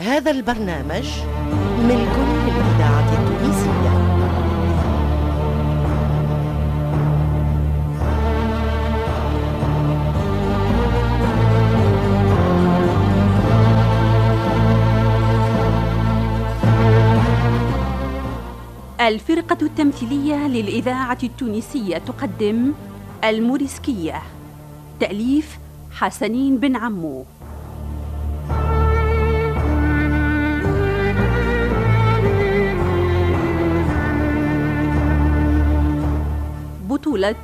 هذا البرنامج ملك للإذاعة التونسية. الفرقة التمثيلية للإذاعة التونسية تقدم الموريسكية. تأليف حسنين بن عمو. بطولة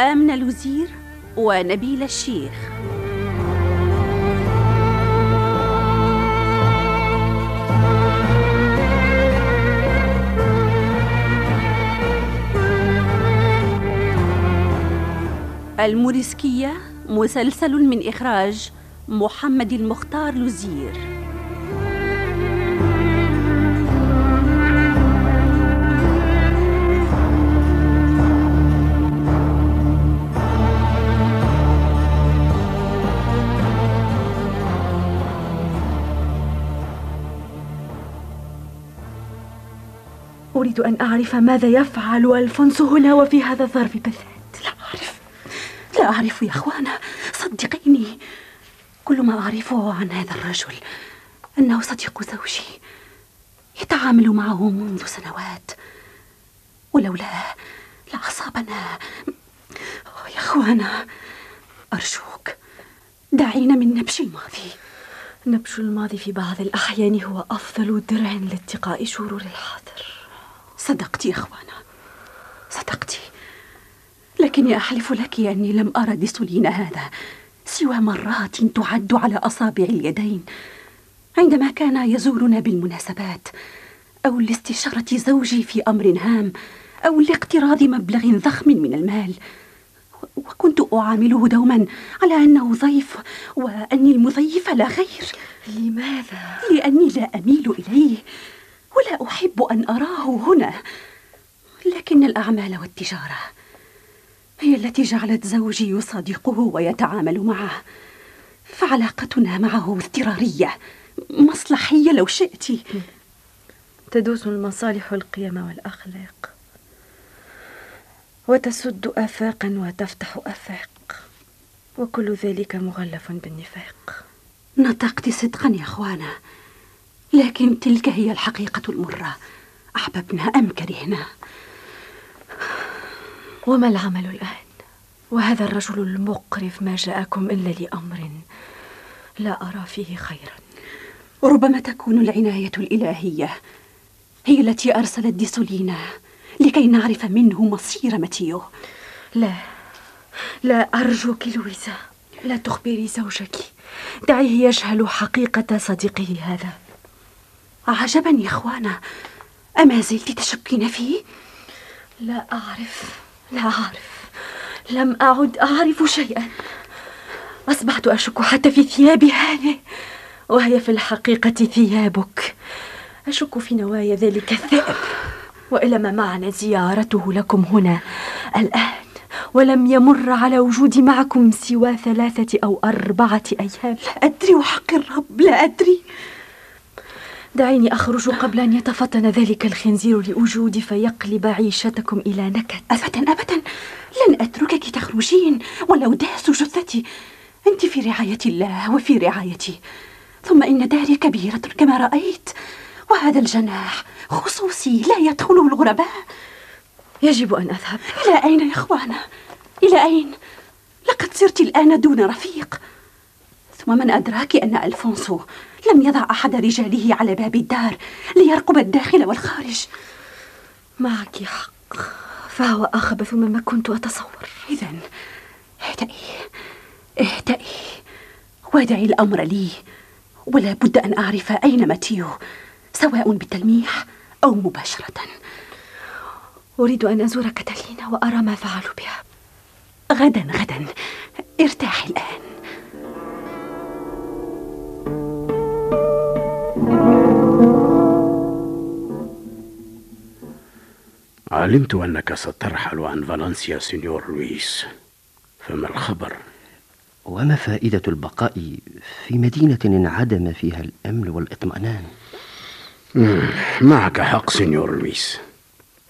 آمنة لوزير ونبيل الشيخ. الموريسكية مسلسل من إخراج محمد المختار لوزير أريد أن أعرف ماذا يفعل ألفونسو هنا وفي هذا الظرف بالذات. لا أعرف. لا أعرف يا أخوانا. صدقيني. كل ما أعرفه عن هذا الرجل أنه صديق زوجي. يتعامل معه منذ سنوات. ولولاه لأصابنا يا أخوانا أرجوك دعينا من نبش الماضي. نبش الماضي في بعض الأحيان هو أفضل درع لاتقاء شرور الحاضر. صدقت يا أخوانا صدقتي. لكني أحلف لك أني لم أرى ديسولين هذا سوى مرات تعد على أصابع اليدين. عندما كان يزورنا بالمناسبات أو لاستشارة زوجي في أمر هام أو لاقتراض مبلغ ضخم من المال. وكنت أعامله دوما على أنه ضيف وأني المضيف لا غير لماذا؟ لأني لا أميل إليه. ولا أحب أن أراه هنا. لكن الأعمال والتجارة هي التي جعلت زوجي يصادقه ويتعامل معه. فعلاقتنا معه اضطرارية مصلحية لو شئت. تدوس المصالح القيم والأخلاق. وتسد آفاقا وتفتح آفاق. وكل ذلك مغلف بالنفاق. نطقت صدقا يا أخوانا. لكن تلك هي الحقيقة المرة. أحببنا أم كرهنا. وما العمل الآن؟ وهذا الرجل المقرف ما جاءكم إلا لأمر لا أرى فيه خيرا. ربما تكون العناية الإلهية هي التي أرسلت ديسولينا لكي نعرف منه مصير ماتيو. لا لا أرجوك لويزا لا تخبري زوجك. دعيه يجهل حقيقة صديقه هذا. عجبا يا إخوانا. أما زلت تشكين فيه؟ لا أعرف لا أعرف. لم أعد أعرف شيئا. أصبحت أشك حتى في ثيابي هذه وهي في الحقيقة ثيابك. أشك في نوايا ذلك الذئب وإلى ما معنى زيارته لكم هنا الآن؟ ولم يمر على وجودي معكم سوى ثلاثة أو أربعة أيام. لا أدري وحق الرب لا أدري. دعيني أخرج قبل أن يتفطن ذلك الخنزير لوجودي فيقلب عيشتكم إلى نكد. أبدا أبدا. لن أتركك تخرجين. ولو داسوا جثتي. أنت في رعاية الله وفي رعايتي. ثم إن داري كبيرة كما رأيت. وهذا الجناح خصوصي لا يدخله الغرباء. يجب أن أذهب. إلى أين يا إخوانا؟ إلى أين؟ لقد صرت الآن دون رفيق. ثم من أدراك أن ألفونسو لم يضع أحد رجاله على باب الدار ليرقب الداخل والخارج. معك حق فهو أخبث مما كنت أتصور. إذا اهدئي اهدئي ودعي الأمر لي ولا بد أن أعرف أين ماتيو سواء بالتلميح أو مباشرة. أريد أن أزور كاتالينا وأرى ما فعلوا بها. غدا غدا. ارتاحي الآن. علمت أنك سترحل عن فالنسيا سينيور لويس. فما الخبر؟ وما فائدة البقاء في مدينة انعدم فيها الأمن والإطمئنان؟ معك حق سينيور لويس.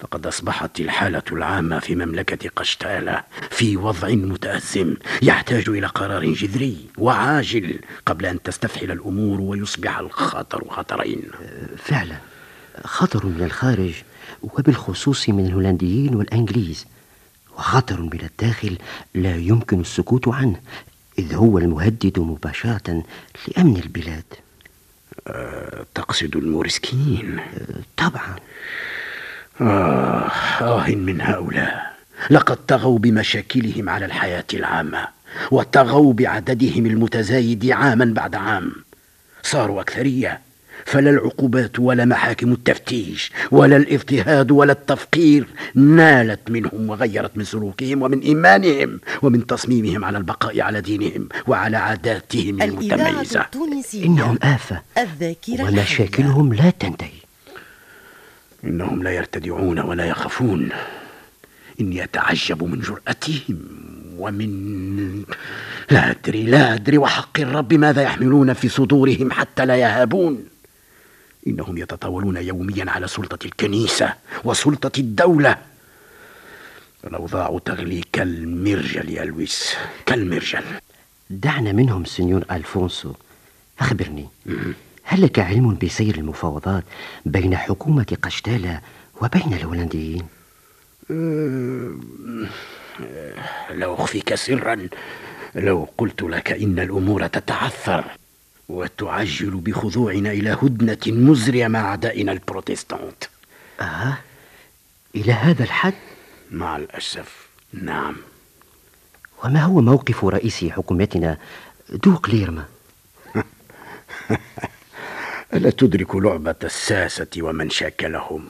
فقد أصبحت الحالة العامة في مملكة قشتالة في وضع متأزم يحتاج إلى قرار جذري وعاجل قبل أن تستفحل الأمور ويصبح الخطر خطرين. فعلا خطر من الخارج وبالخصوص من الهولنديين والأنجليز. وخطر من الداخل لا يمكن السكوت عنه إذ هو المهدد مباشرة لأمن البلاد. أه تقصد المورسكيين أه طبعا. آه آه من هؤلاء. لقد طغوا بمشاكلهم على الحياة العامة وطغوا بعددهم المتزايد عاما بعد عام. صاروا أكثرية. فلا العقوبات ولا محاكم التفتيش ولا الاضطهاد ولا التفقير نالت منهم وغيرت من سلوكهم ومن إيمانهم ومن تصميمهم على البقاء على دينهم وعلى عاداتهم المتميزة. إنهم آفة الذاكرة ومشاكلهم لا تنتهي. إنهم لا يرتدعون ولا يخافون. إني أتعجب من جرأتهم ومن لا أدري لا أدري وحق الرب ماذا يحملون في صدورهم حتى لا يهابون. إنهم يتطاولون يوميا على سلطة الكنيسة وسلطة الدولة. الأوضاع تغلي كالمرجل يا لويس كالمرجل. دعنا منهم سنيور ألفونسو. أخبرني هل لك علم بسير المفاوضات بين حكومة قشتالة وبين الهولنديين؟ أه، لا أخفيك سرا. لو قلت لك إن الأمور تتعثر. وتعجل بخضوعنا إلى هدنة مزرية مع أعدائنا البروتستانت. آه؟ إلى هذا الحد؟ مع الأسف نعم. وما هو موقف رئيس حكومتنا دوق ليرما؟ ألا تدرك لعبة الساسة ومن شاكلهم؟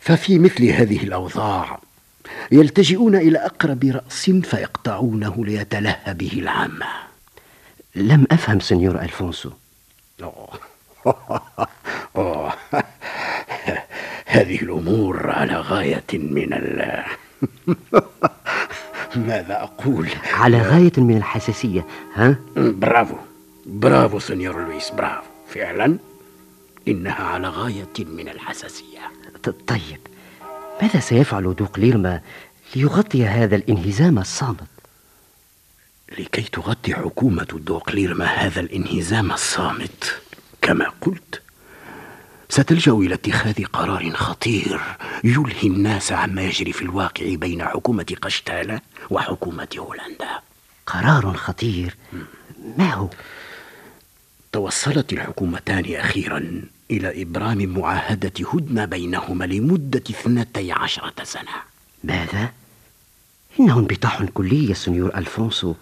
ففي مثل هذه الأوضاع يلتجئون إلى أقرب رأس فيقطعونه ليتلهى به العامة لم أفهم سنيور ألفونسو. أوه. هذه الأمور على غاية من ال ماذا أقول؟ على غاية من الحساسية ها؟ برافو. برافو سنيور لويس برافو. فعلا؟ إنها على غاية من الحساسية. طيب. ماذا سيفعل دوق ليرما ليغطي هذا الانهزام الصامت؟ لكي تغطي حكومة دوق ليرما هذا الانهزام الصامت. كما قلت ستلجأ إلى اتخاذ قرار خطير يلهي الناس عما يجري في الواقع بين حكومة قشتالة وحكومة هولندا. قرار خطير. ما هو؟ توصلت الحكومتان أخيرا إلى إبرام معاهدة هدنة بينهما لمدة اثنتي عشرة سنة. ماذا؟ إنه انبطاح كلي يا سنيور ألفونسو.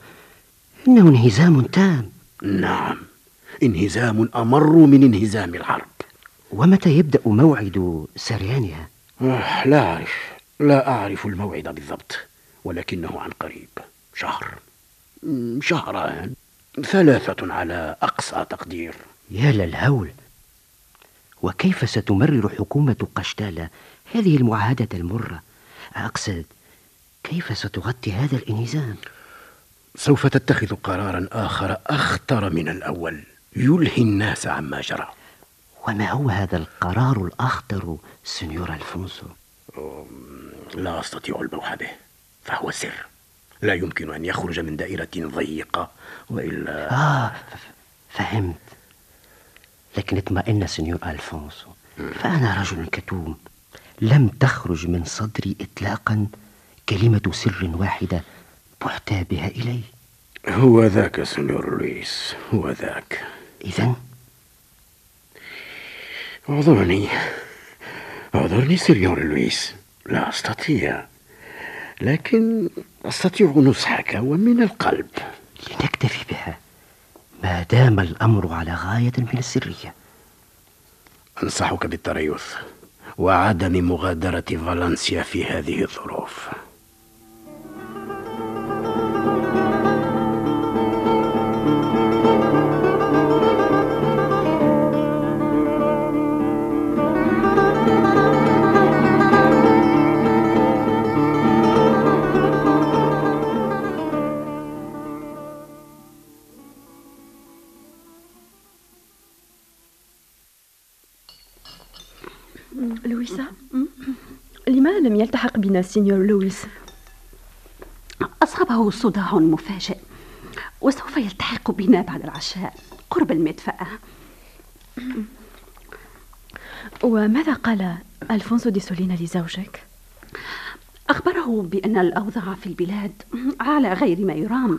إنه انهزام تام. نعم انهزام أمر من انهزام الحرب. ومتى يبدأ موعد سريانها؟ لا أعرف لا أعرف الموعد بالضبط ولكنه عن قريب شهر. شهران ثلاثة على أقصى تقدير. يا للهول وكيف ستمرر حكومة قشتالة هذه المعاهدة المرة؟ أقصد كيف ستغطي هذا الانهزام؟ سوف تتخذ قرارا آخر أخطر من الأول. يلهي الناس عما جرى. وما هو هذا القرار الأخطر سنيور ألفونسو؟ لا أستطيع البوح به. فهو سر. لا يمكن أن يخرج من دائرة ضيقة وإلا آه فهمت. لكن اطمئن سنيور ألفونسو. فأنا رجل كتوم. لم تخرج من صدري إطلاقا كلمة سر واحدة بحت بها إلي هو ذاك سنيور لويس هو ذاك. إذا أعذرني. أعذرني سنيور لويس. لا أستطيع. لكن أستطيع نصحك ومن القلب. لنكتفي بها. ما دام الأمر على غاية من السرية. أنصحك بالتريث. وعدم مغادرة فالنسيا في هذه الظروف. لويسا لماذا لم يلتحق بنا سينيور لويس؟ أصابه صداع مفاجئ وسوف يلتحق بنا بعد العشاء قرب المدفأة. وماذا قال ألفونسو دي سولينا لزوجك؟ أخبره بأن الأوضاع في البلاد على غير ما يرام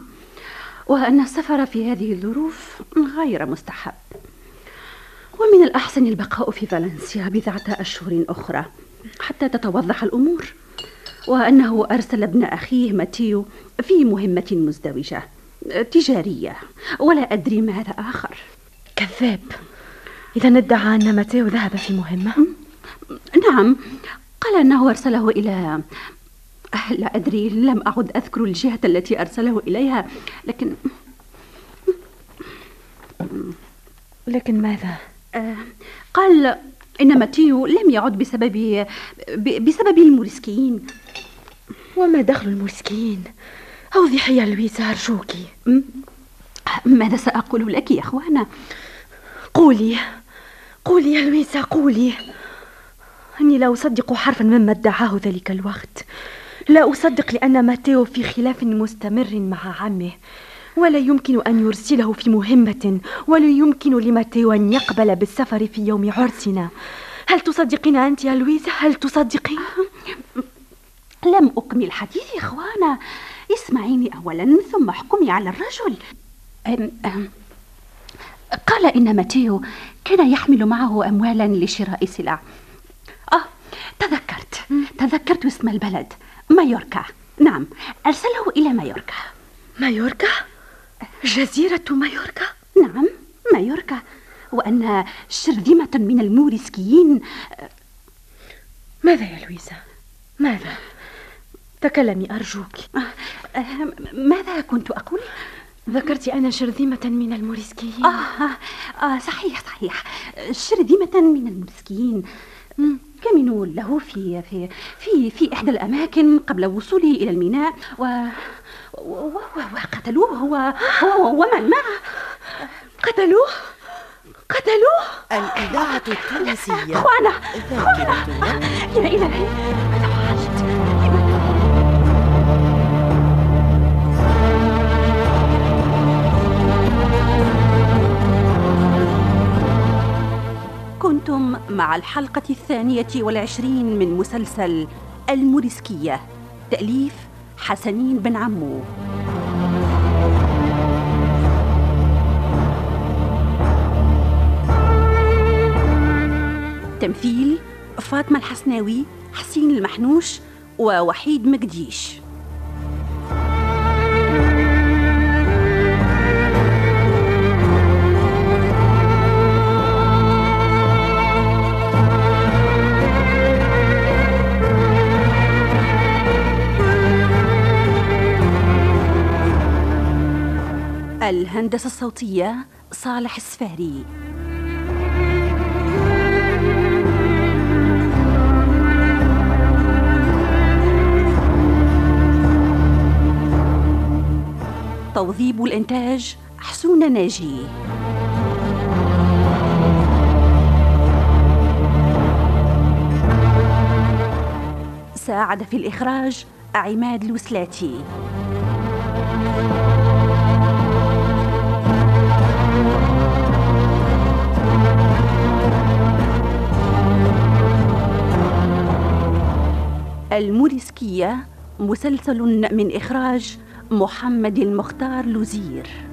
وأن السفر في هذه الظروف غير مستحب. ومن الأحسن البقاء في فالنسيا بضعة أشهر أخرى حتى تتوضح الأمور. وأنه أرسل ابن أخيه ماتيو في مهمة مزدوجة تجارية ولا أدري ماذا آخر. كذاب. إذا ادعى أن ماتيو ذهب في مهمة؟ نعم. قال أنه أرسله إلى لا أدري لم أعد أذكر الجهة التي أرسله إليها لكن لكن ماذا؟ آه، قال إن ماتيو لم يعد بسبب بسبب الموريسكيين وما دخل الموريسكيين؟ أوضحي يا لويزا أرجوك. ماذا سأقول لك يا أخوانا؟ قولي قولي يا لويزا قولي. أني لا أصدق حرفا مما ادعاه ذلك الوقت. لا أصدق لأن ماتيو في خلاف مستمر مع عمه. ولا يمكن أن يرسله في مهمة ولا يمكن لماتيو أن يقبل بالسفر في يوم عرسنا. هل تصدقين أنت يا لويزا هل تصدقين؟ لم أكمل حديثي يا إخوانا. اسمعيني أولا ثم احكمي على الرجل. أم أم. قال إن ماتيو كان يحمل معه أموالا لشراء سلع. آه تذكرت. تذكرت اسم البلد. مايوركا. نعم أرسله إلى مايوركا. مايوركا؟ جزيرة مايوركا؟ نعم مايوركا وأن شرذمة من الموريسكيين ماذا يا لويزا؟ ماذا؟ تكلمي أرجوك آه، ماذا كنت أقول؟ ذكرت أن شرذمة من الموريسكيين آه, آه, آه صحيح صحيح شرذمة من الموريسكيين كمنوا له في في في في إحدى الأماكن قبل وصوله إلى الميناء و وقتلوه هو هو ومن معه؟ قتلوه؟ قتلوه؟ الإذاعة التونسية. ذاكرة إلى إلى ماذا فعلت؟ كنتم مع الحلقة الثانية والعشرين من مسلسل الموريسكية. تأليف حسنين بن عمو. تمثيل فاطمة الحسناوي حسين المحنوش ووحيد مقديش. الهندسة الصوتية صالح السفاري. توظيب الإنتاج حسون ناجي. ساعد في الإخراج عماد الوسلاتي. الموريسكية مسلسل من إخراج محمد المختار لوزير.